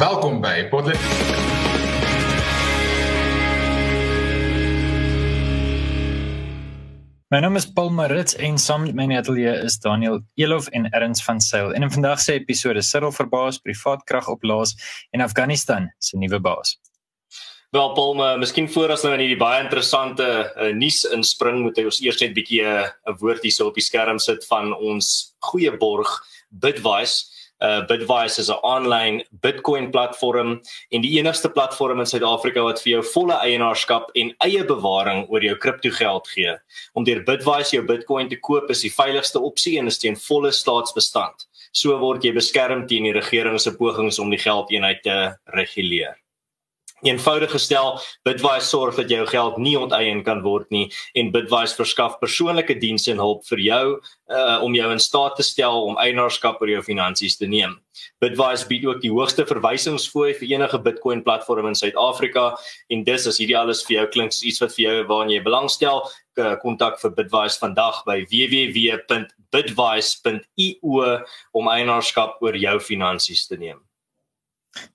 Welkom by Potlet. My naam is Paul Marits en saam met my in die ateljee is Daniel Elof en Erns van Sail. En in vandag se episode Cyril verbaas privaat krag opblaas en Afghanistan se nuwe baas. Wel Paul, maar miskien voor as nou in hierdie baie interessante uh, nuus inspring, moet ons eers net 'n bietjie eh, 'n uh, woord hierso op die skerm sit van ons goeie borg Bitwise. Uh Bitwise is 'n aanlyn Bitcoin platform en die enigste platform in Suid-Afrika wat vir jou volle eienaarskap en eie bewaring oor jou kriptogeld gee. Om deur Bitwise jou Bitcoin te koop is die veiligigste opsie en is teen volle staatsbestand. So word jy beskerm teen die regering se pogings om die geldeenheid te reguleer. Eenvoudig gestel, Bitwise sorg dat jou geld nie onteien kan word nie en Bitwise verskaf persoonlike dienste en hulp vir jou uh, om jou in staat te stel om eienaarskap oor jou finansies te neem. Bitwise bied ook die hoogste verwysingsfooi vir enige Bitcoin platform in Suid-Afrika en dis as hierdie alles vir jou klink soos iets wat vir jou waarna jy belangstel, kontak vir Bitwise vandag by www.bitwise.io om eienaarskap oor jou finansies te neem.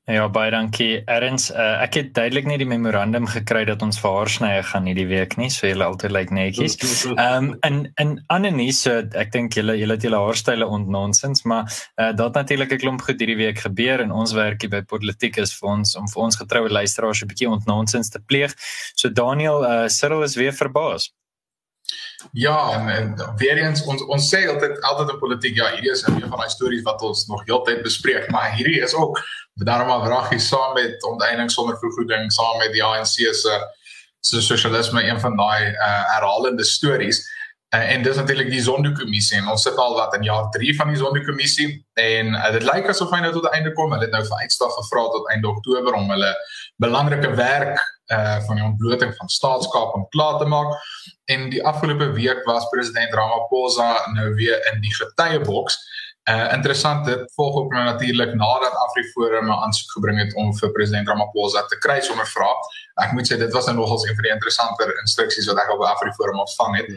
Ja, baie dankie. Erns, uh, ek het duidelik nie die memorandum gekry dat ons vir haarsnye gaan hierdie week nie, so julle altyd lyk like netjies. Ehm um, in in Annelie so ek dink julle julle het julle haarstyle ontnonsens, maar uh, dat natuurlik 'n klomp goed hierdie week gebeur en ons werk hier by Politiek is vir ons om vir ons getroue luisteraars 'n bietjie ontnonsens te pleeg. So Daniel, uh, Cyril is weer verbaas. Ja, en, en weer eens ons ons sê altyd altyd in politiek, ja, hierdie is een van daai stories wat ons nog heeltyd bespreek, maar hierdie is ook daarom maar wraggie saam met onteiening sonder vergoeding, saam met die ANC se se sosialisme een van daai uh, herhalende stories. Uh, en dis natuurlik die Zondo-kommissie en ons sit al wat in jaar 3 van die Zondo-kommissie en uh, dit lyk asof hy nou tot 'n einde kom. Hulle het nou vir uitstel gevra tot einde Oktober om hulle belangrike werk uh van die ontbloting van staatskap om klaar te maak. En die afgelope week was president Ramaphosa nou weer in die getuieboks. Uh interessant dit volg ook nou natuurlik nadat AfriForum 'n aansoek gebring het om vir president Ramaphosa te kry sonder vrae. Ek moet sê dit was nou nogals een van die interessanter instruksies wat ek op AfriForum ontvang het.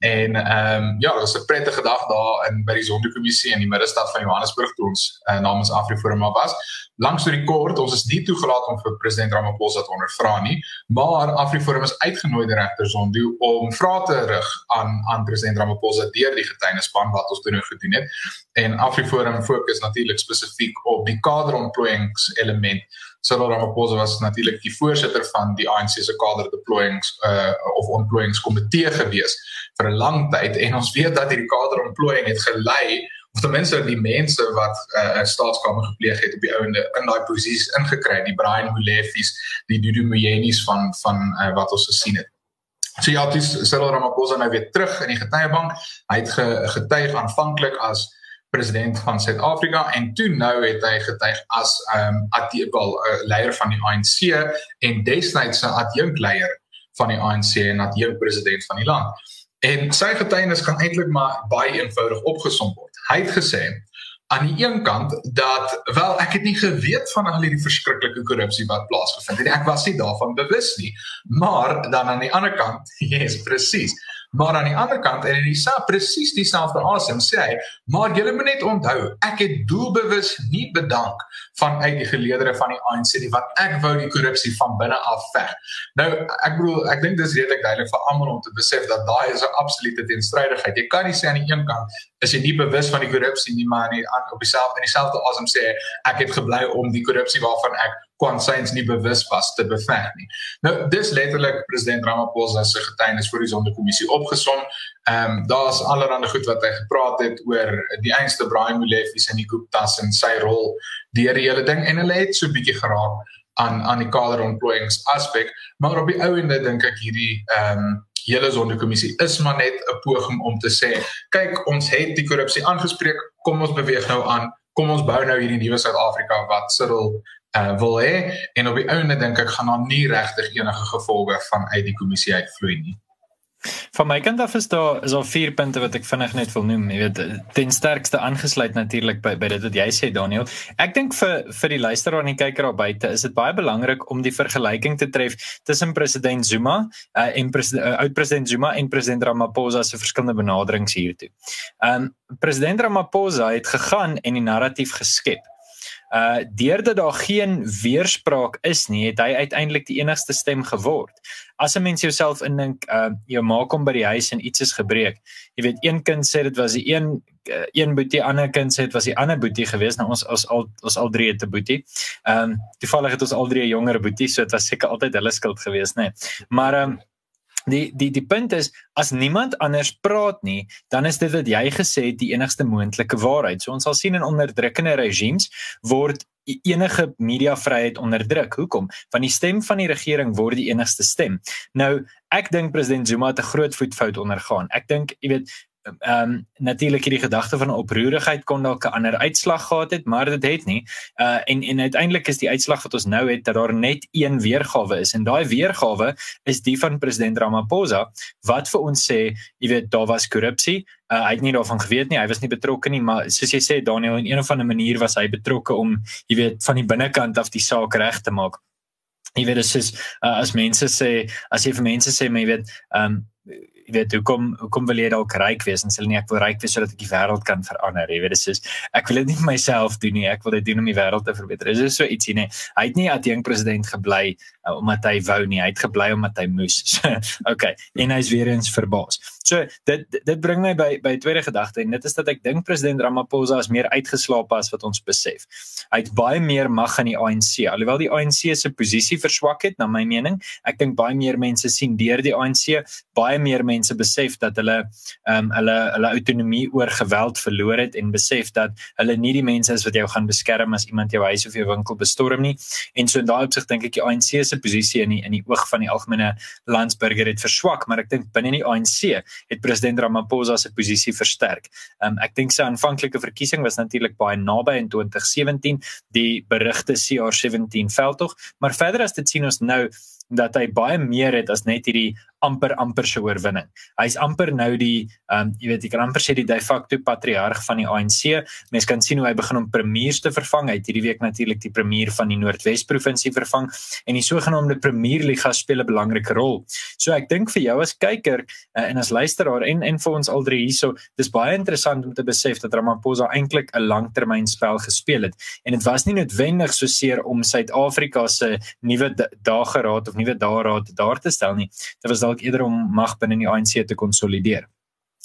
En ehm um, ja, dit was 'n prettige dag daar in by die Sonderkommissie in die middestad van Johannesburg toe ons uh, namens AfriForum was. Langs die kort, ons is nie toegelaat om vir president Ramaphosa te ondervra nie, maar AfriForum is uitgenooi deur regter Zondo om vrae te rig aan aan president Ramaphosa deur die getuienispan wat ons toe nou gedoen het. En AfriForum fokus natuurlik spesifiek op die kaderontplooiings element. Cyril Ramaphosa was natuurlik die voorsitter van die ANC se kader deployings uh of ontplooingskomitee gewees vir 'n lang tyd. En ons weet dat hierdie kaderontplooiing het gelei of ten minste die mense wat 'n uh, staatskamer gepleeg het op die ouende in daai posisies ingekry. Die Brian Molefis die Dudu Moyenis van van uh, wat ons gesien het. So ja, dis Cyril Ramaphosa nou weer terug in die getuiebank. Hy het ge, getuig aanvanklik as president van Suid-Afrika en toe nou het hy getuig as ehm um, adjunkt uh, leier van die ANC en destyds se adjunkt leier van die ANC en adjunkt president van die land. En sy getuienis kan eintlik maar baie eenvoudig opgesom word. Hy het gesê aan die een kant dat wel ek het nie geweet van al hierdie verskriklike korrupsie wat plaasgevind het nie. Ek was nie daarvan bewus nie. Maar dan aan die ander kant, yes, presies. Maar aan die ander kant en in die sa presies dieselfde asem sê hy, maar julle moet net onthou, ek het doelbewus nie bedank van uit die geleedere van die ANC nie wat ek wou die korrupsie van binne af veg. Nou ek bedoel, ek dink dis redelik duidelik vir almal om te besef dat daai is 'n absolute teenstrydigheid. Jy kan nie sê aan die een kant is jy nie bewus van die korrupsie nie, maar aan op dieselfde in dieselfde asem sê ek het gebly om die korrupsie waarvan ek kwansyns nie bewus was te beveg nie. Nou dis letterlik president Ramaphosa se getuienis voor die sondekommissie opgesom. Ehm um, daar's allerlei goed wat hy gepraat het oor die einste Brian Molefe en die Gupta's en sy rol deur die hele ding en hulle het so bietjie geraak aan aan die kaderontplooiings aspek, maar op die ou ende dink ek hierdie ehm um, hele sondekommissie is maar net 'n poging om te sê, kyk, ons het die korrupsie aangespreek, kom ons beweeg nou aan kom ons bou nou hierdie nuwe Suid-Afrika wat Cyril uh, wil hê en op die einde dink ek gaan daar nie regtig enige gevolge van uit die kommissie uitvloei nie. Van my kant af is daar al vier punte wat ek vinnig net wil noem. Jy weet, ten sterkste aangesluit natuurlik by by dit wat jy sê Daniel. Ek dink vir vir die luisteraar en die kyker daar buite is dit baie belangrik om die vergelyking te tref tussen president Zuma uh, en president uh, oud president Zuma en president Ramaphosa se verskillende benaderings hiertoe. Um president Ramaphosa het gegaan en die narratief geskep uh deurdat daar geen weerspraak is nie, het hy uiteindelik die enigste stem geword. As 'n mens jouself indink, uh jou ma kom by die huis en iets is gebreek. Jy weet, een kind sê dit was die een uh, een boetie, ander kind sê dit was die ander boetie geweest. Nou ons ons al ons al drie het 'n boetie. Ehm um, toevallig het ons al drie 'n jonger boetie, so dit was seker altyd hulle skuld geweest, nê. Nee. Maar ehm um, Die die die punt is as niemand anders praat nie, dan is dit wat jy gesê het die enigste moontlike waarheid. So ons sal sien in onderdrukkende regimes word enige mediavryheid onderdruk. Hoekom? Want die stem van die regering word die enigste stem. Nou, ek dink president Zuma het 'n groot voetfout ondergaan. Ek dink, jy weet, ehm um, natuurlik hierdie gedagte van oproerigheid kon dalk 'n ander uitslag gehad het, maar dit het nie. Uh en en uiteindelik is die uitslag wat ons nou het dat daar net een weergawe is en daai weergawe is die van president Ramaphosa wat vir ons sê, jy weet, daar was korrupsie. Uh, hy het nie daarvan geweet nie, hy was nie betrokke nie, maar soos jy sê Daniel, in een of ander manier was hy betrokke om, jy weet, van die binnekant af die saak reg te maak. Jy weet dit is uh, as mense sê, as jy vir mense sê, maar jy weet, ehm um, jy weet hoekom hoekom wil jy dalk ryk wees? En sê nee ek wil ryk wees sodat ek die wêreld kan verander. Jy weet dit is ek wil dit nie myself doen nie. Ek wil dit doen om die wêreld te verbeter. Is so ietsie nê. Hy het nie adjunk president gebly uh, omdat hy wou nie. Hy het gebly omdat hy moes. Okay en hy's weer eens verbaas. So dit dit bring my by by tweede gedagte en dit is dat ek dink president Ramaphosa is meer uitgeslaap as wat ons besef. Hy het baie meer mag aan die ANC alhoewel die ANC se posisie verswak het na my mening ek dink baie meer mense sien deur die ANC baie meer mense besef dat hulle ehm um, hulle hulle autonomie oor geweld verloor het en besef dat hulle nie die mense is wat jou gaan beskerm as iemand jou huis of jou winkel bestorm nie. En so in daai opsig dink ek die ANC se posisie in die in die oog van die algemene landsburger het verswak, maar ek dink binne die ANC het president Ramaphosa se posisie versterk. Ehm um, ek dink sy aanvanklike verkiesing was natuurlik baie naby in 2017, die berigte CR17 veldtog, maar verder as dit sien ons nou dat hy baie meer het as net hierdie amper amper se oorwinning. Hy's amper nou die ehm um, jy weet jy kan amper sê die de facto patriarg van die ANC. Mense kan sien hoe hy begin om premiers te vervang. Hy het hierdie week natuurlik die premier van die Noordwes provinsie vervang en die sogenaamde premierliga speel 'n belangrike rol. So ek dink vir jou as kyker uh, en as luisteraar en en vir ons al drie hierso, dis baie interessant om te besef dat Ramaphosa eintlik 'n langtermynspel gespeel het en dit was nie noodwendig so seer om Suid-Afrika se nuwe dageraad of nuwe dageraad daar te stel nie. Dit was dalk eerder om mag binne die ANC te konsolideer.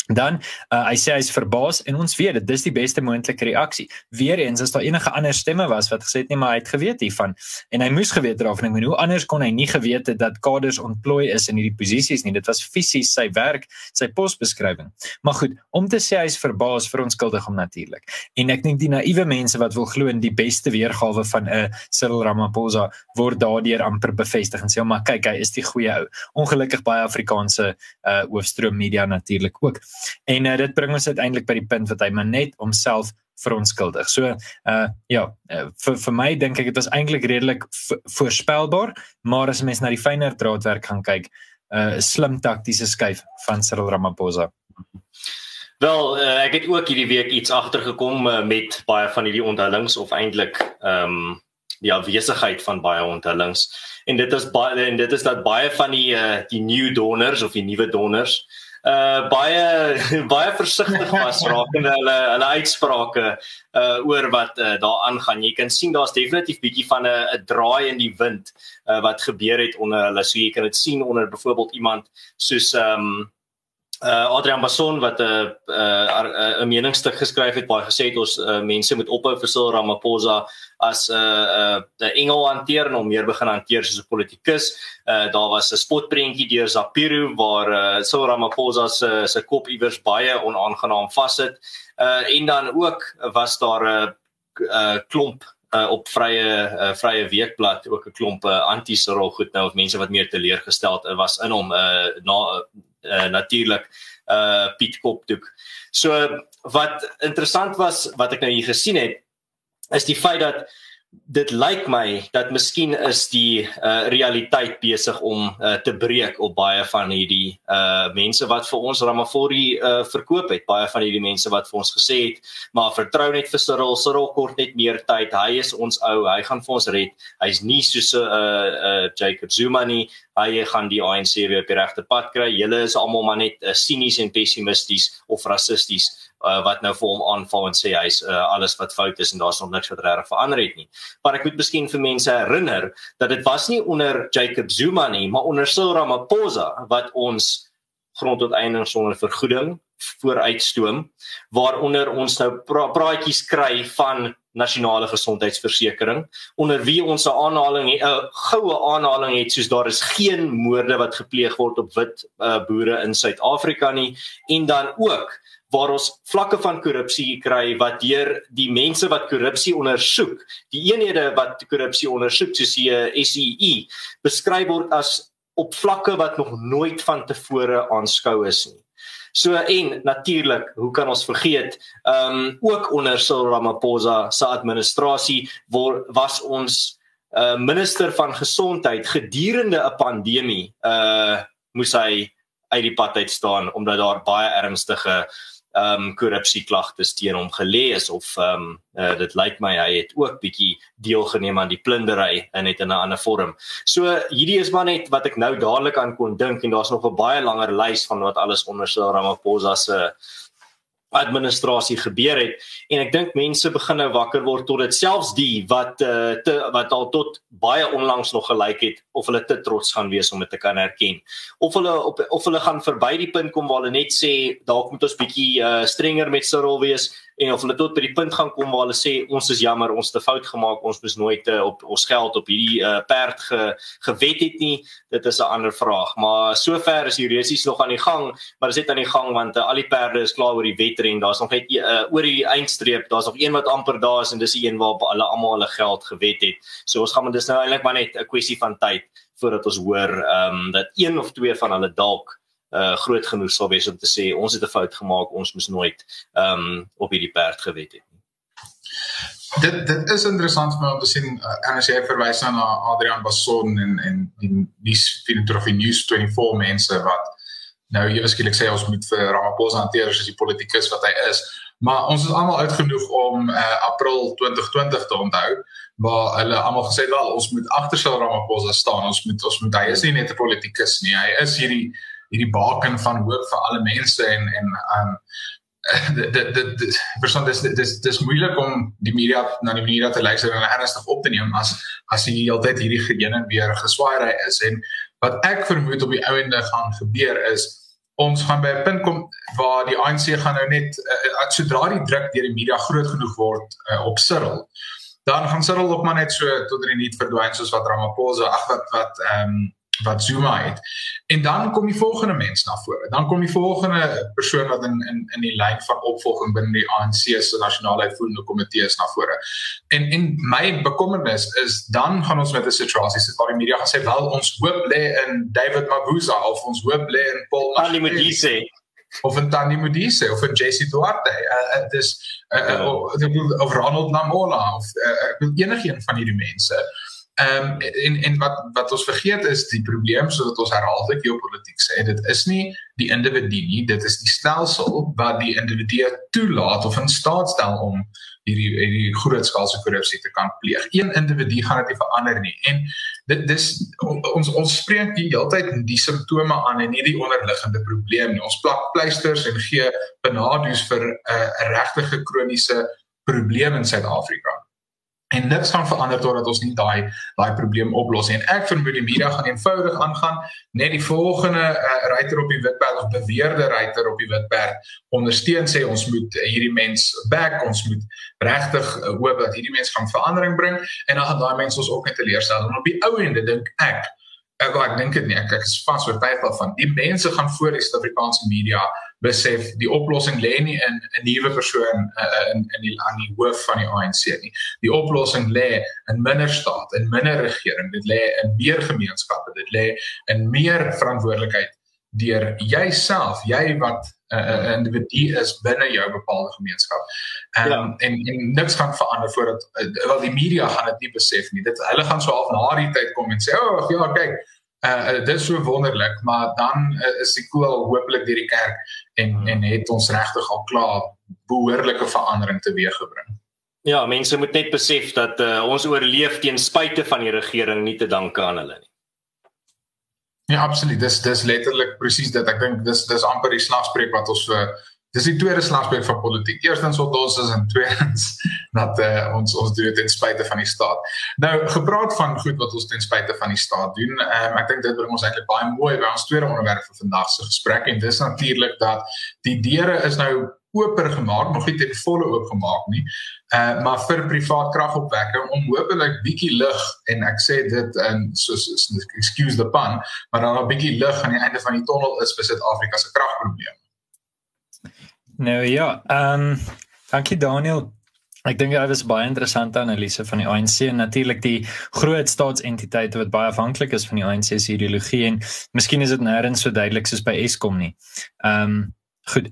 Dan uh, hy sê hy's verbaas en ons weet dit dis die beste moontlike reaksie. Weereens as daar enige ander stemme was wat gesê het nee maar hy het geweet hiervan en hy moes geweet daarvan en hoe anders kon hy nie geweet het dat kaders ontplooi is in hierdie posisies nie. Dit was fisies sy werk, sy posbeskrywing. Maar goed, om te sê hy's verbaas vir onskuldig om natuurlik. En ek dink die naïewe mense wat wil glo in die beste weergawe van 'n uh, Cyril Ramaphosa word daardeur amper bevestig en sê maar kyk hy is die goeie ou. Ongelukkig baie Afrikaanse uh, hoofstroom media natuurlik ook. En uh, dit bring ons uiteindelik by die punt wat hy maar net homself verontskuldig. So uh ja, uh, vir vir my dink ek dit was eintlik redelik voorspelbaar, maar as mens na die fynere draadwerk gaan kyk, 'n uh, slim taktiese skuif van Cyril Ramaphosa. Wel, uh, ek het ook hierdie week iets agtergekom uh, met baie van hierdie onthullings of eintlik ehm um, die afwesigheid van baie onthullings. En dit is baie en dit is dat baie van die uh, die new donors of die nuwe donors uh baie baie versigtig was rakende hulle hulle uitsprake uh oor wat uh, daar aangaan. Jy kan sien daar's definitief bietjie van 'n 'n draai in die wind uh wat gebeur het onder hulle. So jy kan dit sien onder byvoorbeeld iemand soos um uh Adrian Basson wat 'n uh, 'n uh, 'n meningsstuk geskryf het baie gesê het ons uh, mense moet ophou vir Cyril Ramaphosa as 'n uh, uh, engel hanteer en hom meer begin hanteer soos 'n politikus. Uh daar was 'n spotprentjie deur Zapiru waar uh, Cyril Ramaphosa se se kop iewers baie onaangenaam vassit. Uh en dan ook was daar 'n uh, klomp uh, op vrye uh, vrye weekblad ook 'n klomp uh, anti-Cyril goed nou of mense wat meer teleurgesteld uh, was in hom uh, na uh, natuurlik uh Piet Kopdoek. So wat interessant was wat ek nou hier gesien het is die feit dat dit lyk my dat miskien is die uh, realiteit besig om uh, te breek op baie van hierdie uh, mense wat vir ons Ramaphosa uh, verkoop het. Baie van hierdie mense wat vir ons gesê het maar vertrou net vir Cyril Cyril kort net meer tyd. Hy is ons ou hy gaan vir ons red. Hy's nie soos 'n uh, uh, Jacob Zuma nie. Hy gaan die ANC weer op die regte pad kry. Julle is almal maar net uh, sinies en pessimisties of rassisties uh, wat nou vir hom aanval en sê hy's uh, alles wat fout is en daar's nog niks wat reg verander het nie. Maar ek moet miskien vir mense herinner dat dit was nie onder Jacob Zuma nie, maar onder Cyril Ramaphosa wat ons grondonteiening sonder vergoeding vooruitstoom waaronder ons nou pra praatjies kry van nasionale gesondheidsversekering onder wie ons 'n aanhaling 'n goue aanhaling het soos daar is geen moorde wat gepleeg word op wit uh, boere in Suid-Afrika nie en dan ook waar ons vlakke van korrupsie kry wat deur die mense wat korrupsie ondersoek die eenhede wat korrupsie ondersoek soos die SEE beskryf word as op vlakke wat nog nooit van tevore aanskou is nie. So en natuurlik, hoe kan ons vergeet, ehm um, ook onder Cyril Ramaphosa se administrasie waar was ons uh, minister van gesondheid gedurende 'n pandemie uh moes hy uit die pad uit staan omdat daar baie ernstige ehm um, korrupsie klagtes teen hom gelê is of ehm um, uh, dit lyk my hy het ook bietjie deelgeneem aan die plundery en net in 'n ander vorm. So hierdie is maar net wat ek nou dadelik aan kon dink en daar's nog 'n baie langer lys van wat alles onder Cyril Ramaphosa se administrasie gebeur het. En ek dink mense begin nou wakker word tot dit selfs die wat uh, te wat al tot baie onlangs nog gelyk het of hulle te trots gaan wees om dit te kan erken. Of hulle op of hulle gaan verby die punt kom waar hulle net sê dalk moet ons bietjie uh, strenger met Cyril wees en of hulle tot by die punt gaan kom waar hulle sê ons is jammer ons het 'n fout gemaak ons moes nooit uh, op ons geld op hierdie uh, perd ge, gewet het nie. Dit is 'n ander vraag. Maar sover is die resies nog aan die gang maar dit is net aan die gang want uh, al die perde is klaar oor die wedren daar's nog net uh, oor die eindstreep daar's nog een wat amper daar is en dis die een waar hulle almal hulle geld gewet het so ons gaan maar dis nou eintlik maar net 'n kwessie van tyd voordat ons hoor ehm um, dat een of twee van hulle dalk uh groot genoeg sal wees om te sê ons het 'n fout gemaak, ons moes nooit ehm um, op hierdie perd gewet het nie. Dit dit is interessant om te sien uh, en as jy verwys na Adrian Basson en en die die filantropie news 24 mense wat nou ewe skielik sê ons moet vir Ramaphosa hanteer as die politikus wat hy is. Maar ons is almal uitgenooi om uh, April 2020 te onthou waar hulle almal gesê het wel ons moet agter Cyril Ramaphosa staan. Ons moet ons moet hy is nie net 'n politikus nie. Hy is hierdie hierdie baken van hoop vir alle mense en en um dit dit dit verstaan dis dis dis moeilik om die media na die media te luister en ernstig op te neem as as jy heeltyd hierdie geheen en weer geswaai is en wat ek vermoed op die ouende gaan gebeur is ons gaan by 'n punt kom waar die ANC gaan nou net uh, sodra die druk deur die media groot genoeg word uh, op Cyril dan gaan Cyril ook maar net so tot in die niet verdwyn soos wat Ramaphosa ag wat wat ehm um, wat Zuma het. En dan kom die volgende mens na vore. Dan kom die volgende persoon wat in in in die lyn van opvolging binne die ANC se nasionale uitvoerende komitee is na vore. En en my bekommernis is dan gaan ons met 'n situasie sit waar die media gaan sê wel ons hoop lê in David Mabuza of ons hoop lê in Paul Malimudise of in Tani Modise of in JC Duarte. Uh, uh, dis uh, uh, of, of Ronald Namola of uh, enigiemand van hierdie mense. Ehm um, en en wat wat ons vergeet is die probleem sodat ons herhaaldelik geopolitiek sê dit is nie die individu nie dit is die stelsel wat die individu toelaat of in staat stel om hierdie hierdie grootskaalse korrupsie te kan pleeg. Een individu gaan dit nie verander nie. En dit dis ons ons spreek die hele tyd die simptome aan en nie die onderliggende probleem nie. Ons plak pleisters en gee benadeus vir 'n uh, regte kroniese probleem in Suid-Afrika en niks gaan verander totdat ons nie daai daai probleem oplos. En ek vermoed die media gaan eenvoudig aangaan net die volgende uh, ruiter op die witperd of beweerde ruiter op die witperd ondersteun sê ons moet uh, hierdie mens back, ons moet regtig uh, hoop dat hierdie mens gaan verandering bring en dan gaan daai mense ons ook net teleurstel. En op die ou ende dink ek ek ek dink dit nie ek, ek is vas oortuig daarvan. Die mense gaan voor die Suid-Afrikaanse media besef die oplossing lê nie in 'n nuwe persoon uh, in in die aan die hoof van die ANC nie. Die oplossing lê in minder staat, in minder regering. Dit lê in meer gemeenskappe. Dit lê in meer verantwoordelikheid deur jouself, jy wat 'n uh, individu is binne jou bepaalde gemeenskap. Um, ja. En en niks gaan verander voordat uh, wel die media gaan dit nie besef nie. Dit hulle gaan so half na die tyd kom en sê, "O, oh, ja, kyk, uh, dit is so wonderlik, maar dan uh, is die koel hopelik deur die kerk en hmm. en het ons regtig al klaar behoorlike verandering teweeggebring. Ja, mense moet net besef dat uh, ons oorleef teen spyte van die regering nie te danke aan hulle nie. Ja, absoluut. Dis dis letterlik presies dit. Ek dink dis dis amper die slagspreuk wat ons vir dis die tweede slagspreuk van politiek. Eerstens wat ons is en tweedens dat uh, ons ons doen dit ten spyte van die staat. Nou gepraat van goed wat ons ten spyte van die staat doen. Um, ek dink dit bring ons eintlik baie mooi by ons tweede onderwerp vir vandag se gesprek en dis natuurlik dat die deure is nou oper gemaak, nog nie ten volle oopgemaak nie. Uh maar vir privaat kragopwekking om hopelik bietjie lig en ek sê dit in soos excuse the pun, maar dan 'n bietjie lig aan die einde van die tonnel is vir Suid-Afrika se kragprobleme. Nou ja, ehm um, dankie Daniel. Ek dink dit was baie interessante analise van die ANC en natuurlik die groot staatsentiteite wat baie afhanklik is van die ANC se ideologie en miskien is dit nêrens so duidelik soos by Eskom nie. Ehm um, goed.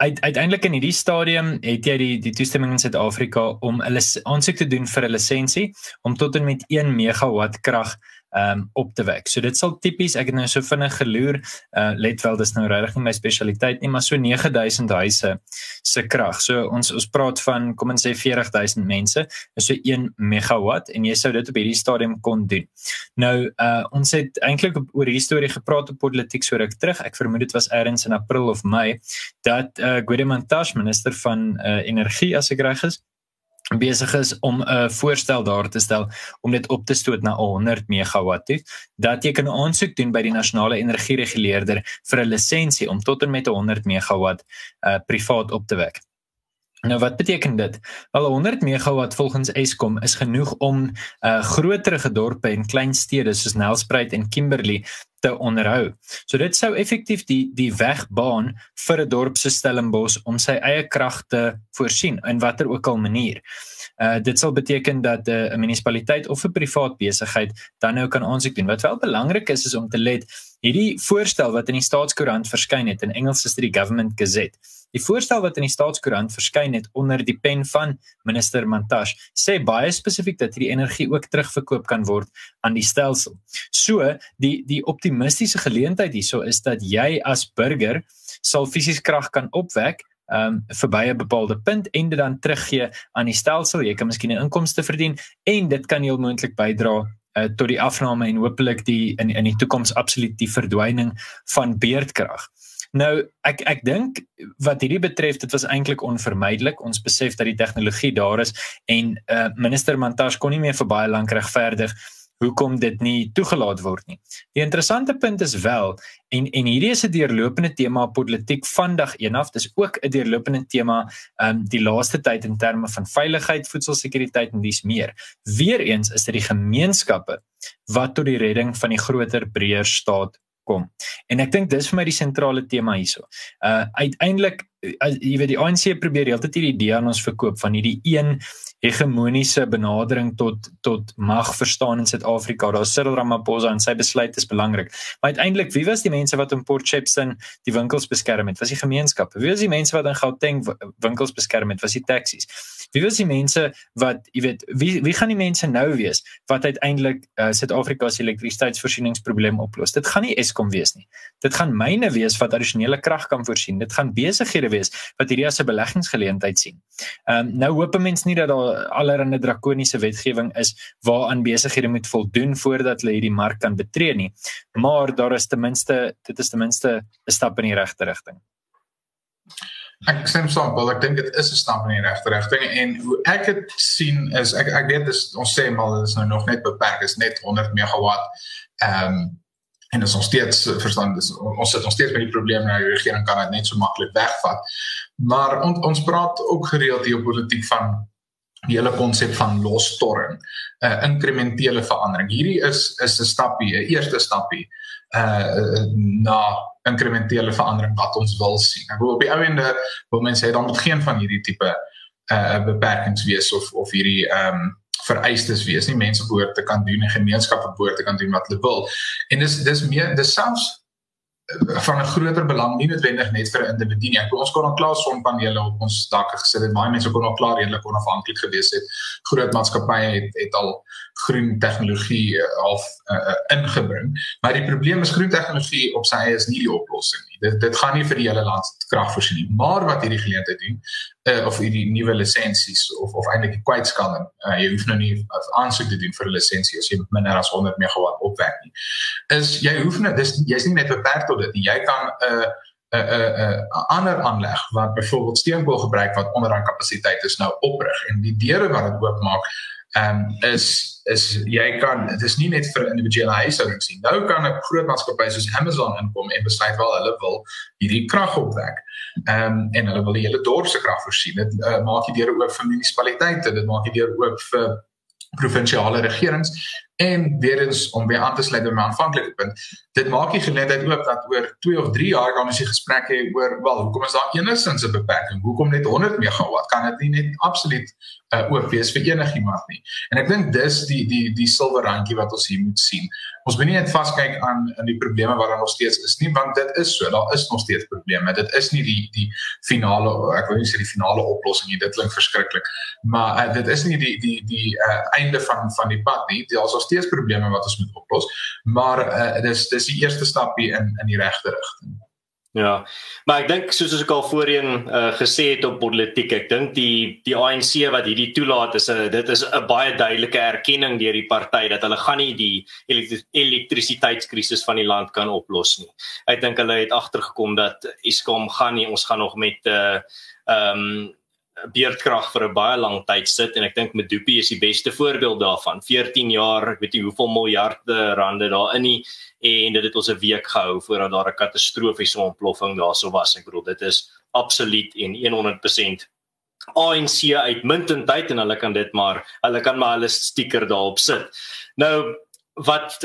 Uit, uiteindelik in hierdie stadium het jy die die toestemming in Suid-Afrika om 'n aansoek te doen vir 'n lisensie om tot en met 1 megawatt krag um op te wek. So dit sal tipies ek het nou so vinnig geloer, uh let wel dis nou regtig nie my spesialiteit nie, maar so 9000 huise se krag. So ons ons praat van kom ons sê 40000 mense, is so 1 megawatt en jy sou dit op hierdie stadium kon doen. Nou uh ons het eintlik oor hierdie storie gepraat op politiek so ruk terug. Ek vermoed dit was eers in April of Mei dat uh Guedemantash minister van uh energie as ek reg is besig is om 'n voorstel daar te stel om dit op te stoot na 100 megawatt toe dat jy kan aansoek doen by die nasionale energiereguleerder vir 'n lisensie om tot en met 100 megawatt uh, privaat op te wek. Nou wat beteken dit? Wel 100 megawatt volgens Eskom is genoeg om uh groterige dorpe en klein stede soos Nelspruit en Kimberley te onderhou. So dit sou effektief die die weg baan vir 'n dorp so Stellenbosch om sy eie krag te voorsien in watter ook al manier. Uh dit sal beteken dat 'n uh, munisipaliteit of 'n privaat besigheid dan nou kan aansoek doen. Wat wel belangrik is is om te let hierdie voorstel wat in die staatskoerant verskyn het in Engels is dit die Government Gazette. Die voorstel wat in die staatskoerant verskyn het onder die pen van minister Mantashe sê baie spesifiek dat hierdie energie ook terugverkoop kan word aan die stelsel. So, die die optimistiese geleentheid hierso is dat jy as burger sal fisies krag kan opwek um verby 'n bepaalde punt en dit dan teruggee aan die stelsel. Jy kan miskien 'n inkomste verdien en dit kan heel moontlik bydra uh, tot die afname en hopelik die in in die toekoms absoluut die verdwyning van beerdkrag. Nou ek ek dink wat hierdie betref dit was eintlik onvermydelik. Ons besef dat die tegnologie daar is en uh, minister Mantashe kon nie meer vir baie lank regverdig hoekom dit nie toegelaat word nie. Die interessante punt is wel en en hierdie is 'n deurlopende tema politiek vandag eenaf. Dis ook 'n deurlopende tema um die laaste tyd in terme van veiligheid, voedselsekuriteit en dis meer. Weereens is dit die gemeenskappe wat tot die redding van die groter breër staat kom. En ek dink dis vir my die sentrale tema hierso. Uh uiteindelik jy weet die ANC probeer heeltyd hierdie idee aan ons verkoop van hierdie een hegemoniese benadering tot tot mag verstaan in Suid-Afrika. Daar Cyril Ramaphosa en sy besluit is belangrik. Maar uiteindelik, wie was die mense wat in Port Shepstone die winkels beskerm het? Was die gemeenskap? Wie was die mense wat in Gauteng winkels beskerm het? Was die taksies? Wie was die mense wat, jy weet, wie wie gaan die mense nou wees wat uiteindelik uh, Suid-Afrika se elektrisiteitsvoorsieningsprobleem oplos? Dit gaan nie Eskom wees nie. Dit gaan myne wees wat addisionele krag kan voorsien. Dit gaan besighede wees wat hierdie as 'n beleggingsgeleentheid sien. Ehm um, nou hoop mense nie dat daar allerlei drakoniese wetgewing is waaraan besighede moet voldoen voordat hulle hierdie mark kan betree nie. Maar daar is ten minste dit is ten minste 'n stap in die regte rigting. Ek stem saam, wel ek dink dit is 'n stap in die regte rigting en hoe ek dit sien is ek ek weet dis ons sê maar dit is nou nog net beperk, is net 100 megawatt. Ehm um, en ons steeds verstaan dis ons sit ons steeds met die probleem nou die regering kan dit net so maklik wegvat. Maar on, ons praat ook gereeld hier op politiek van die hele konsep van losstorm, 'n uh, inkrementele verandering. Hierdie is is 'n stapie, 'n eerste stapie uh na inkrementele verandering wat ons wil sien. Ek wil op die ou ende wil mense hê dan moet geen van hierdie tipe uh beperkings wees of of hierdie ehm um, vereistes wees nie. Mense behoort te kan doen en gemeenskappe behoort te kan doen wat hulle wil. En dis dis meer dis selfs van 'n groter belang nie noodwendig net vir 'n individu nie. Ek ons kon al klaar sonpanele op ons dakke gesit het. Baie mense kon al klaar redelik onafhanklik gewees het. Groot maatskappye het het al groen tegnologie uh, half uh, uh, ingebring. Maar die probleem is groen tegnologie op sy eie is nie die oplossing nie. Dit dit gaan nie vir die hele land krag voorsien nie. Maar wat hierdie geleentheid doen uh, of hierdie nuwe lisensies of of eintlik die kwytskalling, uh, jy hoef nou nie aansoek te doen vir 'n lisensie as jy minder as 100 megawatt opwek nie. Is jy hoef net dis jy's nie net beperk tot dit nie. Jy kan 'n uh, 'n 'n 'n ander aanleg wat byvoorbeeld steenkool gebruik wat onderaan kapasiteit is nou oprig en die deure wat dit oopmaak ehm um, is is jy kan dit is nie net vir individuele huishoudings nie. Nou kan 'n groot maatskappy soos Amazon inkom en besluit wel hulle wil hierdie krag opwek. Ehm um, en hulle wil die hele dorp se krag voorsien. Dit uh, maak die deure oop vir munisipaliteite, dit maak die deure oop vir provinsiale regerings en weer eens om weer aan te sluit by my aanvanklike punt. Dit maak die geleentheid oop dat oor 2 of 3 jaar kan ons die gesprek hê oor wel hoekom is daar enigstens 'n beperking? Hoekom net 100 megawatt kan dit nie net absoluut uh, oop wees vir enigiemand nie? En ek dink dis die die die silwer randjie wat ons hier moet sien. Ons moet nie net vaskyk aan aan die probleme wat daar nog steeds is nie want dit is so. Daar is nog steeds probleme. Dit is nie die die finale ek wil nie sê die finale oplossing nie. Dit klink verskriklik. Maar uh, dit is nie die die die uh, einde van van die pad nie. Daar is nog steeds probleme wat ons moet oplos maar uh, dis dis die eerste stapie in in die regte rigting Ja. Maar ek dink soos ek al voorheen uh, gesê het op politiek, ek dink die die ANC wat hierdie toelaat is 'n dit is 'n baie duidelike erkenning deur die party dat hulle gaan nie die elektrisiteitskrisis van die land kan oplos nie. Ek dink hulle het agtergekom dat Eskom gaan nie ons gaan nog met 'n uh, ehm um, beerdkrag vir 'n baie lang tyd sit en ek dink Medupi is die beste voorbeeld daarvan. 14 jaar, ek weet nie hoeveel miljarde rande daarin nie en dit het ons 'n week gehou voordat daar 'n katastrofiese ontploffing daarso was. Ek bedoel dit is absoluut en 100% ANC uitmuntendheid en hulle kan dit maar hulle kan maar hulle stiker daarop sit. Nou wat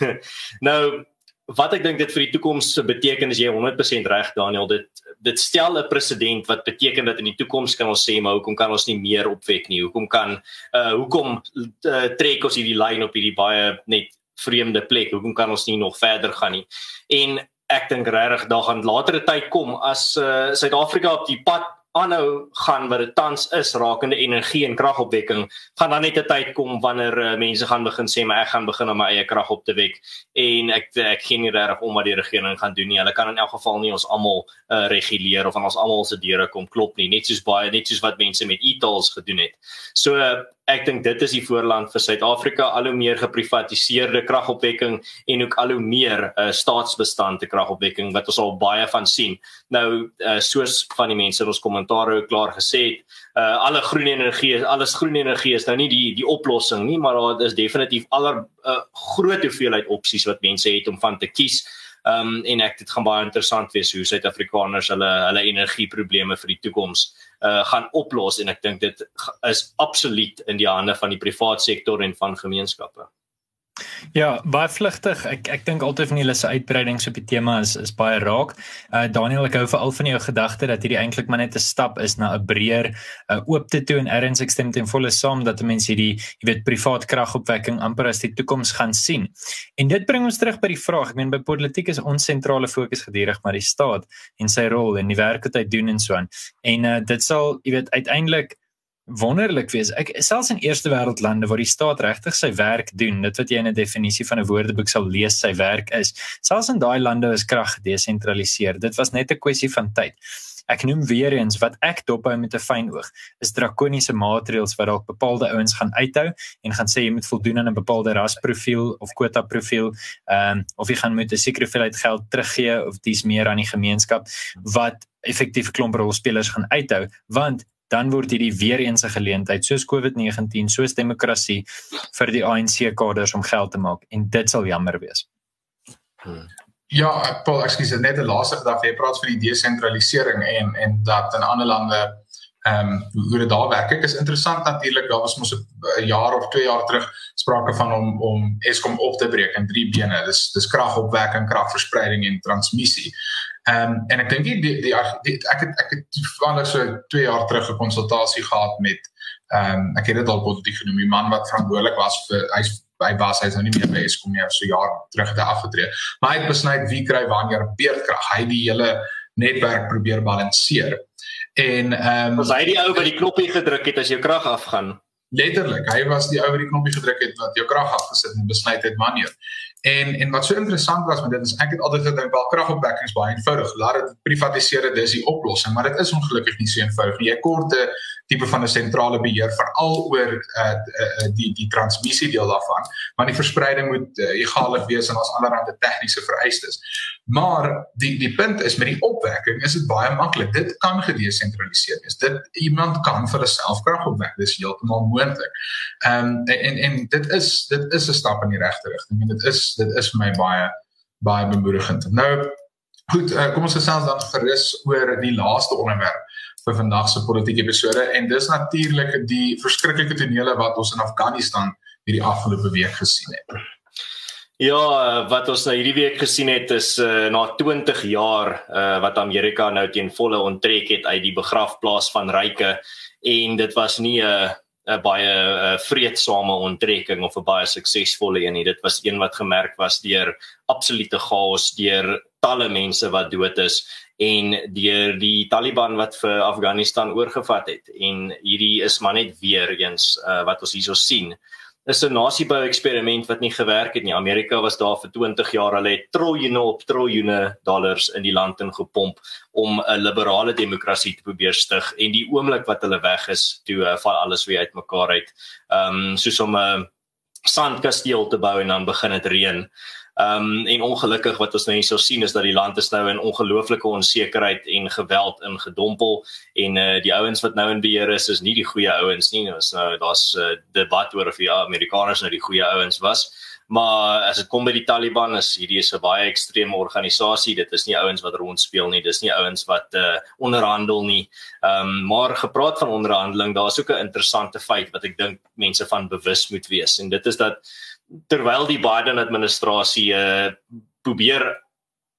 nou wat ek dink dit vir die toekoms beteken is jy 100% reg Daniel dit dit stel 'n presedent wat beteken dat in die toekoms kan ons sê maar hoekom kan ons nie meer opwek nie hoekom kan uh hoekom uh, trek ons hierdie lyn op hierdie baie net vreemde plek. Hoekom kan ons nie nog verder gaan nie? En ek dink regtig daar gaan latere tyd kom as uh, Suid-Afrika op die pad aanhou gaan wat dit tans is rakende energie en kragopwekking gaan dan net 'n tyd kom wanneer uh, mense gaan begin sê maar ek gaan begin om my eie krag op te wek en ek ek gee nie regtig om wat die regering gaan doen nie hulle kan in elk geval nie ons almal uh, reguleer of aan ons almal se deure kom klop nie net soos baie net soos wat mense met e-tolls gedoen het so uh, ek dink dit is die voorland vir Suid-Afrika al hoe meer geprivatiseerde kragopwekking en ook al hoe meer uh, staatsbestande kragopwekking wat ons al baie van sien. Nou uh, soos van die mense in ons kommentaar ook klaar gesê het, uh, alle groen energie, alles groen energie is nou nie die die oplossing nie, maar daar is definitief aller uh, groot hoeveelheid opsies wat mense het om van te kies. Um, en ek dit gaan baie interessant wees hoe Suid-Afrikaners hulle hulle energieprobleme vir die toekoms uh gaan oplos en ek dink dit is absoluut in die hande van die privaat sektor en van gemeenskappe. Ja, baie vlugtig. Ek ek dink altyd van julle se uitbreidings op die tema is is baie raak. Uh Daniel, ek hou veral van jou gedagte dat hierdie eintlik maar net 'n stap is na 'n breër uh oop te toe en erns ek stem ten volle saam dat mense hierdie, jy weet, privaat kragopwekking amper as die toekoms gaan sien. En dit bring ons terug by die vraag, ek meen by politiek is ons sentrale fokus gedurig maar die staat en sy rol en die werk wat hy doen en so aan. En uh dit sal, jy weet, uiteindelik wonderlik wees. Ek selfs in eerste wêreld lande waar die staat regtig sy werk doen, dit wat jy in 'n definisie van 'n woordeboek sal lees sy werk is. Selfs in daai lande is krag gedesentraliseer. Dit was net 'n kwessie van tyd. Ek noem weer eens wat ek dophou met 'n fyn oog is drakoniese maatreëls wat dalk bepaalde ouens gaan uithou en gaan sê jy moet voldoen aan 'n bepaalde rasprofiel of kwota profiel, ehm um, of jy gaan moet 'n sekere hoeveelheid geld teruggee of dis meer aan die gemeenskap wat effektief klomp rolspelers gaan uithou want dan word hierdie weer eens 'n geleentheid soos COVID-19 soos demokrasie vir die ANC kaders om geld te maak en dit sal jammer wees. Hmm. Ja, Paul, ekskuus, net 'n laaste dag jy praat van die desentralisering en en dat in ander lande ehm um, hoe dit daar werk. Ek is interessant natuurlik, daar was mos 'n jaar of 2 jaar terug sprake van om om Eskom op te breek in drie bene. Dis dis kragopwekking, kragverspreiding en transmissie. Ehm um, en ek dink die, die, die ek het ek het toevallig so 2 jaar terug 'n konsultasie gehad met ehm um, ek het dit al politiek genoem, die man wat verantwoordelik was vir hy's by was hy's nou nie meer by Eskom nie, so jaar terug het hy afgetree. Maar hy het besluit wie kry wanneer beerdkrag. Hy die hele netwerk probeer balanseer. En ehm um, was hy die ou wat die knoppie gedruk het as jou krag afgaan? Letterlik, hy was die ou wat die knoppie gedruk het wat jou krag afgesit en besluit het wanneer. En en wat so interessant was met dit is ek het altyd gedink wel kragopwekking is baie eenvoudig. Laat dit privatiseer, dis die oplossing, maar dit is ongelukkig nie so eenvoudig nie. Jy kort 'n tipe van 'n sentrale beheer veral oor uh, uh, die die transmissie deel daarvan, maar die verspreiding moet uh, egalig wees en ons allerlei tegniese vereistes. Maar die die punt is met die opwekking is dit baie maklik. Dit kan gedesentraliseer wees. Dit iemand kan vir homself krag opwek. Dis heeltemal moontlik. Ehm um, en en dit is dit is 'n stap in die regte rigting en dit is dit is vir my baie baie bemoedigend. Nou goed, uh, kom ons gesels dan gerus oor die laaste onderwerp vir vandag se politieke episode en dis natuurlik die verskriklike tonele wat ons in Afghanistan hierdie afgelope week gesien het. Ja, wat ons nou hierdie week gesien het is uh, na 20 jaar uh, wat Amerika nou teen volle onttrek het uit die begrafplaas van Ryke en dit was nie 'n uh, 'n baie uh, vreedsame onttrekking of 'n baie suksesvolle een nie. Dit was een wat gemerk was deur absolute chaos, deur talle mense wat dood is en deur die Taliban wat vir Afghanistan oorgevat het en hierdie is maar net weer eens uh, wat ons hierso sien is 'n nasiebou eksperiment wat nie gewerk het nie. Amerika was daar vir 20 jaar al het triljoene op triljoene dollars in die land ingepomp om 'n liberale demokrasie te probeer stig en die oomblik wat hulle weg is, toe uh, val alles weer uitmekaar uit. Ehm um, soos om 'n sandkasteel te bou en dan begin dit reën. Ehm um, en ongelukkig wat ons nou hier sou sien is dat die land is nou in ongelooflike onsekerheid en geweld ingedompel en uh, die ouens wat nou in beheer is is nie die goeie ouens nie. Ons nou daar's 'n uh, debat oor of ja, Amerikaners nou die goeie ouens was. Maar as dit kom by die Taliban is hierdie is 'n baie ekstreme organisasie. Dit is nie ouens wat rondspeel nie. Dis nie ouens wat uh, onderhandel nie. Ehm um, maar gepraat van onderhandeling, daar's ook 'n interessante feit wat ek dink mense van bewus moet wees en dit is dat terwyl die Biden administrasie uh, probeer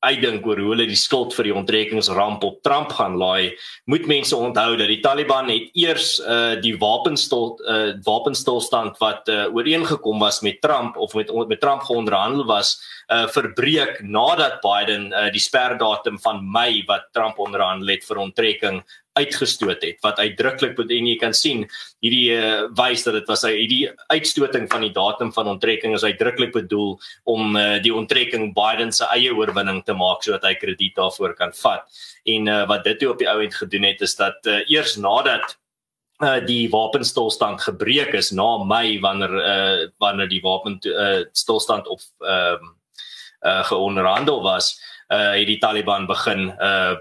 uitdink oor hoe hulle die skuld vir die onttrekkingsramp op Trump gaan laai, moet mense onthou dat die Taliban het eers uh, die wapenstil uh, wapenstilstand wat uh, ooreengekom was met Trump of met met Trump geonderhandel was uh, verbreek nadat Biden uh, die sperdatum van Mei wat Trump onderhandel het vir onttrekking uitgestoot het wat uitdruklik en jy kan sien hierdie uh, wys dat dit was hy hierdie uitstoting van die datum van onttrekking is uitdruklik bedoel om uh, die onttrekking Biden se eie oorwinning te maak sodat hy krediet daarvoor kan vat. En uh, wat dit toe op die ou end gedoen het is dat uh, eers nadat uh die wapenstilstand gebreek is na Mei wanneer uh wanneer die wapen uh stilstand op uh, uh geonderhandel was uh het die Taliban begin uh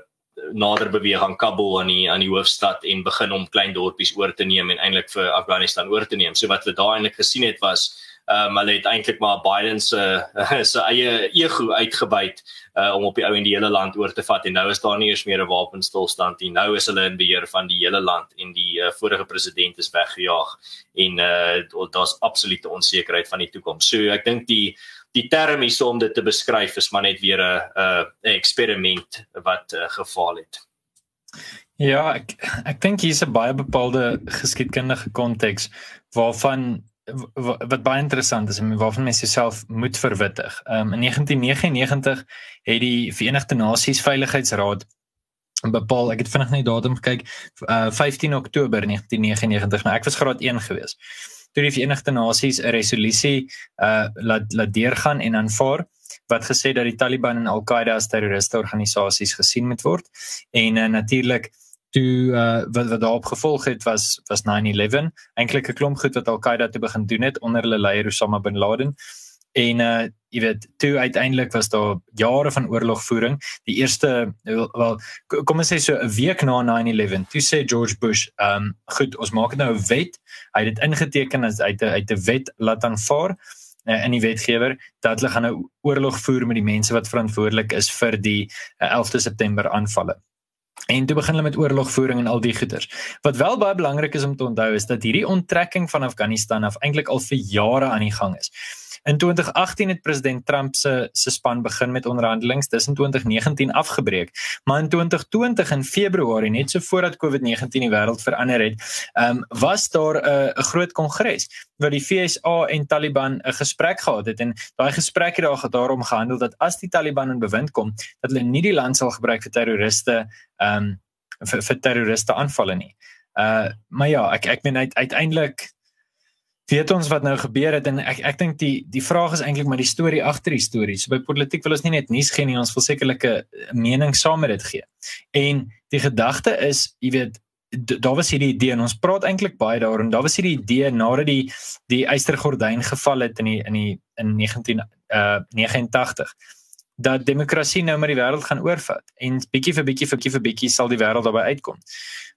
nader beweeg aan Kabul aan die aan die hoofstad en begin om klein dorpies oor te neem en eintlik vir Afghanistan oor te neem. So wat hulle daar eintlik gesien het was ehm um, hulle het eintlik maar Biden se se eie ego uitgebuit uh, om op die ou en die hele land oor te vat en nou is daar nie eens meer 'n wapenstilstand nie. Nou is hulle in beheer van die hele land en die uh, vorige president is weggejaag en uh, daar's absolute onsekerheid van die toekoms. So ek dink die die term hier om dit te beskryf is maar net weer 'n 'n eksperiment wat uh, gefaal het. Ja, ek ek dink hier's 'n baie bepaalde geskiedkundige konteks waarvan wat baie interessant is en waarvan mense jouself moet verwittig. Um, in 1999 het die Verenigde Nasies Veiligheidsraad bepaal, ek het vinnig net datum gekyk, uh, 15 Oktober 1999. Nou ek was graad 1 gewees toe die Verenigde Nasies 'n resolusie uh laat laat deurgaan en aanvaar wat gesê dat die Taliban en Al-Qaeda as terroriste organisasies gesien moet word en uh, natuurlik toe uh wat wat daarop gevolg het was was 9/11 eintlik 'n klomp goed wat Al-Qaeda te begin doen het onder hulle leier Osama bin Laden. En uh jy weet toe uiteindelik was daar jare van oorlogvoering. Die eerste wel kom ons sê so 'n week na 9/11 toe sê George Bush um, goed ons maak nou 'n wet. Hy het dit ingeteken as uit 'n uit 'n wet laat aanvaar uh, in die wetgewer dat hulle gaan nou oorlog voer met die mense wat verantwoordelik is vir die uh, 11de September aanvalle En toe begin hulle met oorlogvoering en al die goeters. Wat wel baie belangrik is om te onthou is dat hierdie onttrekking van Afghanistan af eintlik al vir jare aan die gang is. In 2018 het president Trump se se span begin met onderhandelinge, dis in 2019 afgebreek. Maar in 2020 in Februarie, net so voordat COVID-19 die wêreld verander het, um, was daar 'n 'n groot kongres waar die FSA en Taliban 'n gesprek gehad het en daai gesprek het daar daarom gehandel dat as die Taliban in bewind kom, dat hulle nie die land sal gebruik vir terroriste um, vir, vir terroriste aanvalle nie. Uh maar ja, ek ek meen uiteindelik weet ons wat nou gebeur het en ek ek dink die die vraag is eintlik maar die storie agter die storie. So by politiek wil ons nie net nuus gee nie, ons wil sekerlike mening saam met dit gee. En die gedagte is, jy weet, daar was hierdie idee en ons praat eintlik baie daaroor en daar was hierdie idee nadat die die eystergordyn geval het in die in die in 19 uh 89 dat demokrasie nou maar die wêreld gaan oorvat en bietjie vir bietjie vir bietjie vir bietjie sal die wêreld daarbey uitkom.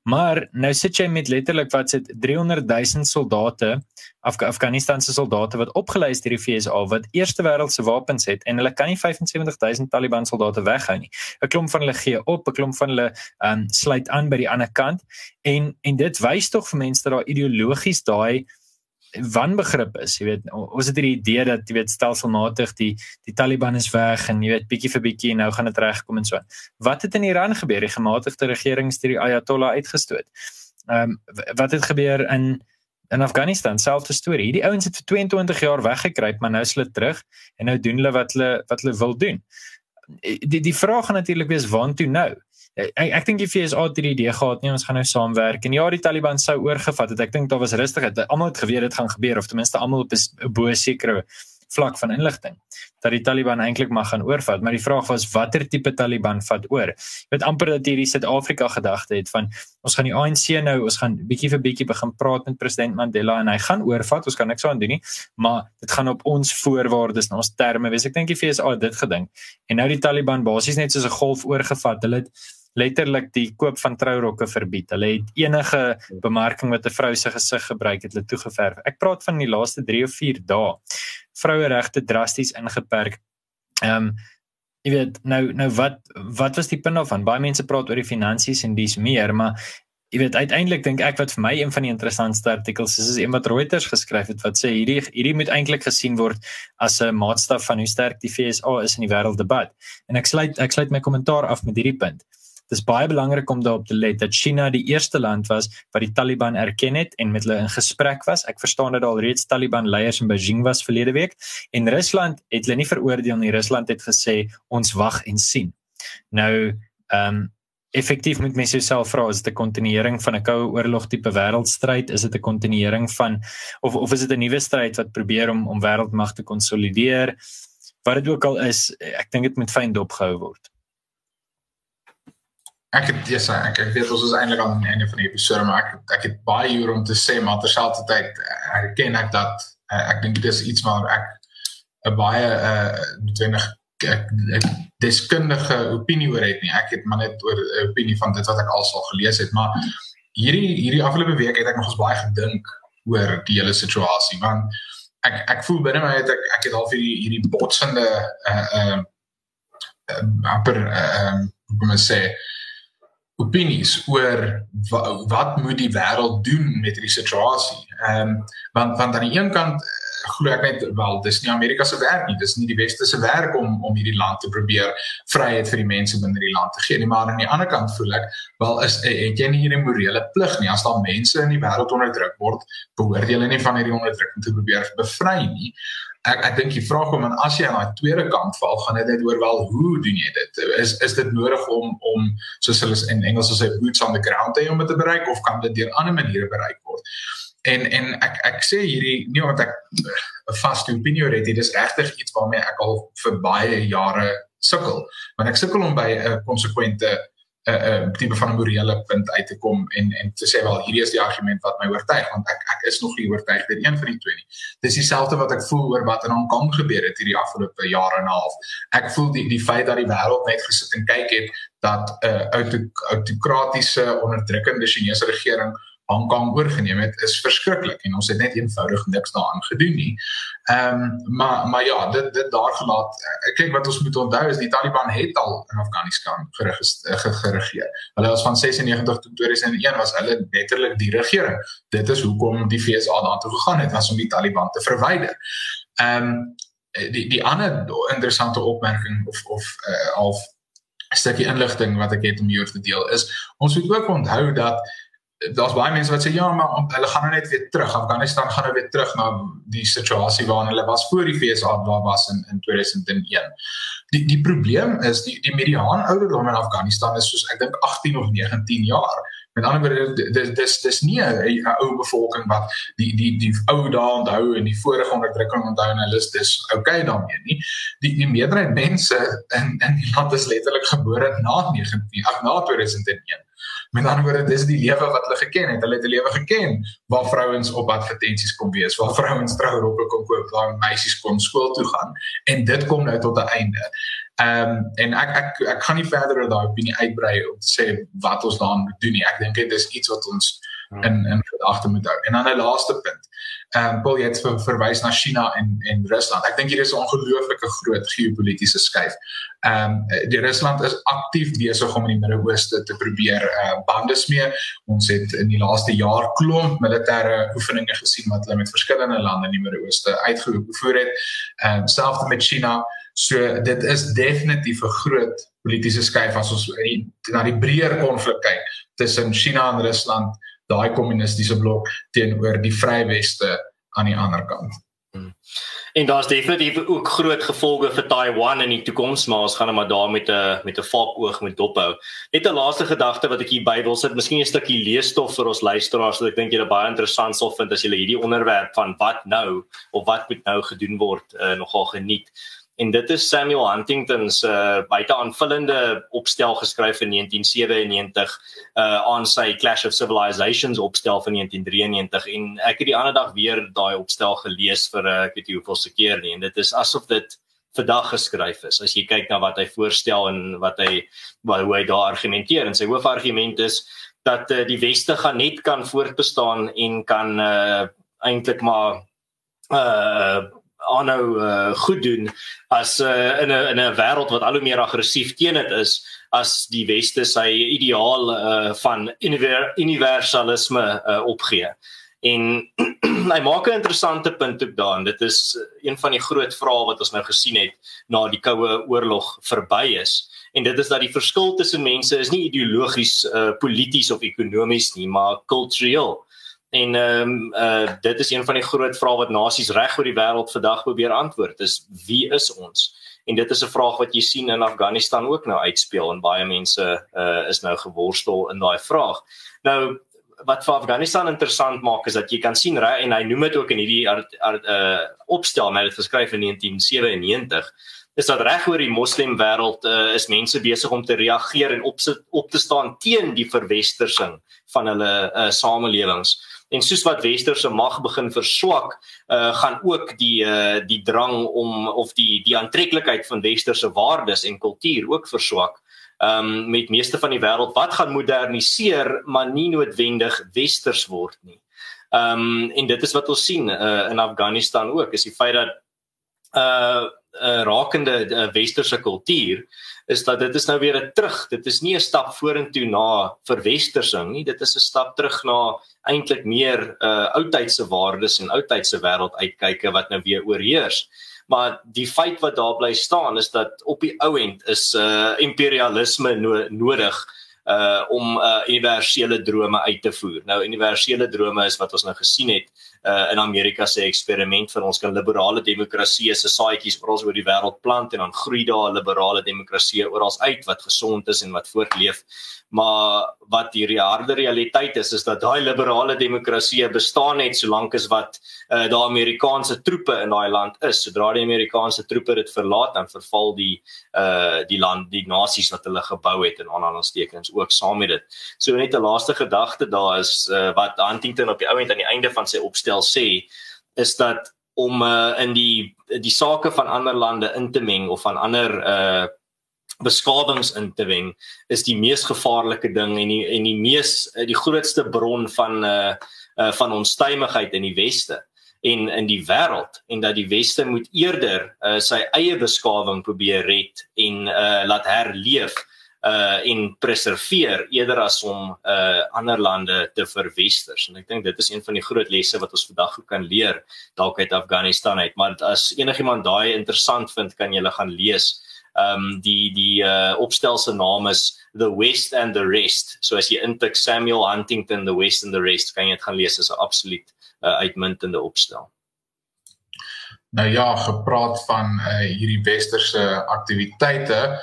Maar nou sit jy met letterlik wat sit 300 000 soldate Af Afghanistan se soldate wat opgelei is deur die FSA wat eerste wêreldse wapens het en hulle kan nie 75 000 Taliban soldate weghou nie. 'n Klomp van hulle gee op, 'n klomp van hulle um, sluit aan by die ander kant en en dit wys tog vir mense dat daar ideologies daai wanbegrip is. Jy weet, ons het hierdie idee dat jy weet stelselmatig die die Taliban is weg en jy weet bietjie vir bietjie nou gaan dit regkom en so. Wat het in Iran gebeur? Die gematigde regering het die Ayatollah uitgestoot. Ehm um, wat het gebeur in in Afghanistan? Selfde storie. Hierdie ouens het vir 22 jaar weggekruip, maar nou is hulle terug en nou doen hulle wat hulle wat hulle wil doen. Die die vraag gaan natuurlik wees waantoe nou? Ek ek dink die FSA het hierdie idee gehad nie ons gaan nou saamwerk. En ja die Taliban sou oorgevat het. Ek dink daar was rustigheid almal het geweet dit gaan gebeur of ten minste almal op 'n bo sekere vlak van inligting dat die Taliban eintlik mag gaan oorvat. Maar die vraag was watter tipe Taliban vat oor? Jy weet amper dat hierdie Suid-Afrika gedagte het van ons gaan die ANC nou ons gaan bietjie vir bietjie begin praat met president Mandela en hy gaan oorvat. Ons kan niks aan doen nie maar dit gaan op ons voorwaardes en ons terme wees. Ek dink die FSA het dit gedink. En nou die Taliban basies net soos 'n golf oorgevat. Hulle het letterlik die koop van trourokke verbied. Hulle het enige bemarking wat 'n vrou se gesig gebruik het, hulle toegeverf. Ek praat van die laaste 3 of 4 dae. Vroueregte drasties ingeperk. Ehm um, jy weet nou nou wat wat was die punt daarvan? Baie mense praat oor die finansies en dis meer, maar jy weet uiteindelik dink ek wat vir my een van die interessantste artikels is is een wat Reuters geskryf het wat sê hierdie hierdie moet eintlik gesien word as 'n maatstaf van hoe sterk die FSA is in die wêrelddebat. En ek sluit ek sluit my kommentaar af met hierdie punt. Dis baie belangrik om daarop te let dat China die eerste land was wat die Taliban erken het en met hulle in gesprek was. Ek verstaan dat al reeds Taliban leiers in Beijing was verlede week en Rusland het hulle nie veroordeel nie. Rusland het gesê ons wag en sien. Nou ehm um, effektief moet mense jouself vra is dit 'n kontinuering van 'n koue oorlog tipe wêreldstryd? Is dit 'n kontinuering van of of is dit 'n nuwe stryd wat probeer om om wêreldmag te konsolideer? Wat dit ook al is, ek dink dit moet fyn dopgehou word ek het ja, yes, ek ek weet ons is eintlik aan die einde van die episode maar ek ek het baie hier om te sê maar terselfdertyd eh, erken ek dat uh, ek dink dit is iets waar ek 'n baie uh noodwendig deskundige opinie oor het nie. Ek het maar net oor 'n opinie van dit wat ek alsal gelees het maar hierdie hierdie afgelope week het ek nog ons baie gedink oor die hele situasie want ek ek voel binne my het ek ek het al vir hierdie hierdie botsende uh uh amper uh um, hoe kan ek sê opinies oor wat, wat moet die wêreld doen met hierdie situasie. Ehm um, want want aan die een kant glo ek net wel dis nie Amerika se werk nie, dis nie die weste se werk om om hierdie land te probeer vryheid vir die mense binne die land te gee nie, maar aan die ander kant voel ek wel is eh, het jy nie hierdie morele plig nie as daar mense in die wêreld onderdruk word, behoort jy nie van hierdie onderdrukking te probeer bevry nie ek ek dink die vraag kom en as jy aan daai tweede kant val, gaan dit net oor wel hoe doen jy dit? Is is dit nodig om om soos hulle in Engels sê boots on the ground te om dit te bereik of kan dit deur ander maniere bereik word? En en ek ek sê hierdie nie omdat ek 'n vaste opinie het, dit is regtig iets waarmee ek al vir baie jare sukkel. Want ek sukkel om by 'n konsekwente 'n 'n tipe van 'n morele punt uit te kom en en te sê wel hierdie is die argument wat my oortuig want ek ek is nog nie oortuig deur een van die twee nie. Dis dieselfde wat ek voel oor wat in Hong Kong gebeur het hierdie afgelope jare en 'n half. Ek voel die die feit dat die wêreld net gesit en kyk het dat 'n uh, autokratiese onderdrukkende Chinese regering Hong Kong oorgeneem het is verskriklik en ons het net eenvoudig niks daaraan gedoen nie. Ehm um, maar maar ja, dit dit daar gelaat. Ek kyk wat ons moet onthou is die Taliban het al in Afghanistan geregeer. Hulle was van 96 tot 2001 was hulle letterlik die regering. Dit is hoekom die FSA daartoe gegaan het was om die Taliban te verwyder. Ehm um, die die ander interessante opmerking of of uh, 'n stukkie inligting wat ek het om hier te deel is ons moet ook onthou dat daar's baie mense wat sê ja, maar hulle gaan nou net weer terug. Afghanistan gaan nou weer terug na die situasie waarin hulle was voor die FSA daar was in in 2001. Die die probleem is die die mediaan ouderdom in Afghanistan is soos ek dink 18 of 19 jaar. Met ander woorde dis dis dis nie 'n ou bevolking wat die die die ou dae onthou en die vorige onderdrukking onthou en hulle is dis okay daarmee nie. Die die meerderheid mense in in die land is letterlik gebore na 19 ag na 2001. Met ander woorde, dis die lewe wat hulle geken het. Hulle het 'n lewe geken waar vrouens op advertensies kom wees, waar vrouens trourokke kom koop, waar meisies kon skool toe gaan en dit kom nou tot 'n einde. Ehm um, en ek ek ek gaan nie verder oor daai opinie uitbrei om te sê wat ons daaraan moet doen nie. Ek dink dit is iets wat ons hmm. in in gedagte moet hou. En dan 'n laaste punt. Ehm um, Paul het ver, verwys na China en en Rusland. Ek dink hier is 'n ongelooflike groot geopolitiese skuif. Ehm um, die Rusland is aktief besig om in die Midde-Ooste te probeer uh, bande smee. Ons het in die laaste jaar klomp militêre oefeninge gesien wat hulle met verskillende lande in die Midde-Ooste uitgevoer het. Ehm um, selfs met China. So dit is definitief 'n groot politieke skuif as ons die, na die breër konflik kyk tussen China en Rusland daai kommunistiese blok teenoor die Vrye Weste aan die ander kant. Hmm. En daar's definitief ook groot gevolge vir Taiwan in die toekoms, maar ons gaan net maar daar met 'n met 'n valkoog moet dophou. Net 'n laaste gedagte wat ek hier by wil sit, miskien 'n stukkie leesstof vir ons luisteraars wat ek dink julle baie interessant sal vind as julle hierdie onderwerp van wat nou of wat moet nou gedoen word uh, nogal geniet en dit is Samuel Huntington se uh, buite aanvullende opstel geskryf in 1997 uh aan sy Clash of Civilizations opstel van 1993 en ek het die ander dag weer daai opstel gelees vir uh, ek weet nie hoeveelste keer nie. En dit is asof dit vandag geskryf is. As jy kyk na wat hy voorstel en wat hy wat hoe hy daar argumenteer. En sy hoofargument is dat uh, die weste gaan net kan voortbestaan en kan uh eintlik maar uh aanhou uh, goed doen as uh, in 'n in 'n wêreld wat al hoe meer aggressief teen dit is as die weste sy ideaal uh, van univer universalisme uh, opgee. En hy maak 'n interessante punt ook daarin. Dit is een van die groot vrae wat ons nou gesien het na die koue oorlog verby is. En dit is dat die verskil tussen mense is nie ideologies, uh, polities of ekonomies nie, maar kultureel. En ehm um, uh dit is een van die groot vrae wat nasies reg oor die wêreld vandag probeer antwoord. Is wie is ons? En dit is 'n vraag wat jy sien in Afghanistan ook nou uitspeel en baie mense uh is nou geworstel in daai vraag. Nou wat vir Afghanistan interessant maak is dat jy kan sien reg en hy noem dit ook in hierdie uh opstel met dit geskryf in 1997 is dat reg oor die moslim wêreld uh, is mense besig om te reageer en op op te staan teen die verwestersing van hulle uh, samelewings en soos wat westerse mag begin verswak, uh, gaan ook die uh, die drang om of die die aantreklikheid van westerse waardes en kultuur ook verswak. Um met meeste van die wêreld wat gaan moderniseer, maar nie noodwendig westers word nie. Um en dit is wat ons sien uh, in Afghanistan ook, is die feit dat uh, uh rakende uh, westerse kultuur is dat dit is nou weer 'n terug. Dit is nie 'n stap vorentoe na verwestersing nie. Dit is 'n stap terug na eintlik meer uh oudtydse waardes en oudtydse wêreld uitkyke wat nou weer oorheers. Maar die feit wat daar bly staan is dat op die ou end is uh imperialisme no nodig uh om uh universele drome uit te voer. Nou universele drome is wat ons nou gesien het uh, in Amerika se eksperiment van ons kan liberale demokrasie se saadjies oral oor die wêreld plant en dan groei daar 'n liberale demokrasie oral uit wat gesond is en wat voortleef. Maar wat die harde realiteit is is dat daai liberale demokrasie bestaan net solank as wat uh, daar Amerikaanse troepe in daai land is. Sodra die Amerikaanse troepe dit verlaat, dan verval die uh die land, die nasies wat hulle gebou het en aanhalingstekens ook saam met dit. So net 'n laaste gedagte daar is uh, wat Huntington op die ou end aan die einde van sy opstel stel sê is dat om uh, in die die sake van ander lande in te meng of van ander uh beskawings in te meng is die mees gevaarlike ding en die en die mees die grootste bron van uh, uh van onstuimigheid in die weste en in die wêreld en dat die weste moet eerder uh, sy eie beskawing probeer red en uh laat herleef uh en preserveer eerder as om uh ander lande te verwesters. En ek dink dit is een van die groot lesse wat ons vandag ook kan leer dalk uit Afghanistan uit. Maar as enigiemand daai interessant vind kan jy gaan lees. Um die die uh opstel se naam is The West and the Rest. So as jy intik Samuel Huntington The West and the Rest kan jy dit gaan lees is 'n absoluut uh, uitmuntende opstel. Nou ja, gepraat van uh, hierdie westerse aktiwiteite,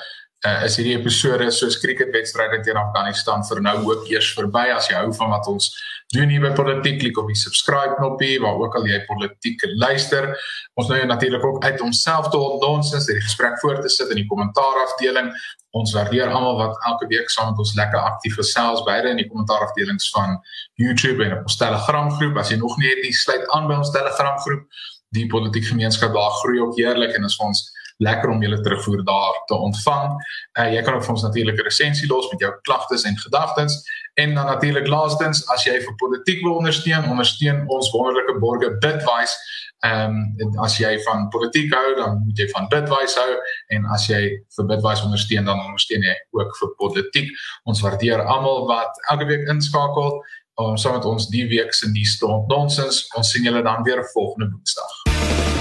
uh, is hierdie episode soos cricketwedstryde teen Afghanistan vir nou ook eers verby as jy hou van wat ons doen hier by Politiek klik op die subscribe knoppie waar ook al jy politiek luister. Ons nou natuurlik ook uit onsself te ontdonsens die gesprek voort te sit in die kommentaar afdeling. Ons waardeer almal wat elke week saam met ons lekker aktief gesels beide in die kommentaar afdelings van YouTube en op ons Telegram groep. As jy nog nie het, sluit aan by ons Telegram groep. Die politiek gemeenskap daar groei ook heerlik en is vir ons lekker om julle terugvoer daar te ontvang. Uh, jy kan ook vir ons natuurlik 'n resensie los met jou klagtes en gedagtes en dan natuurlik laastens as jy vir politiek wil ondersteun, ondersteun ons wonderlike borgers Bitwise. Ehm um, as jy van politiek hou, dan moet jy van Bitwise hou en as jy vir Bitwise ondersteun, dan ondersteun jy ook vir politiek. Ons waardeer almal wat elke week inskakel om saam met ons die week se nuus te ontnonsens. Ons sien julle dan weer volgende Woensdag.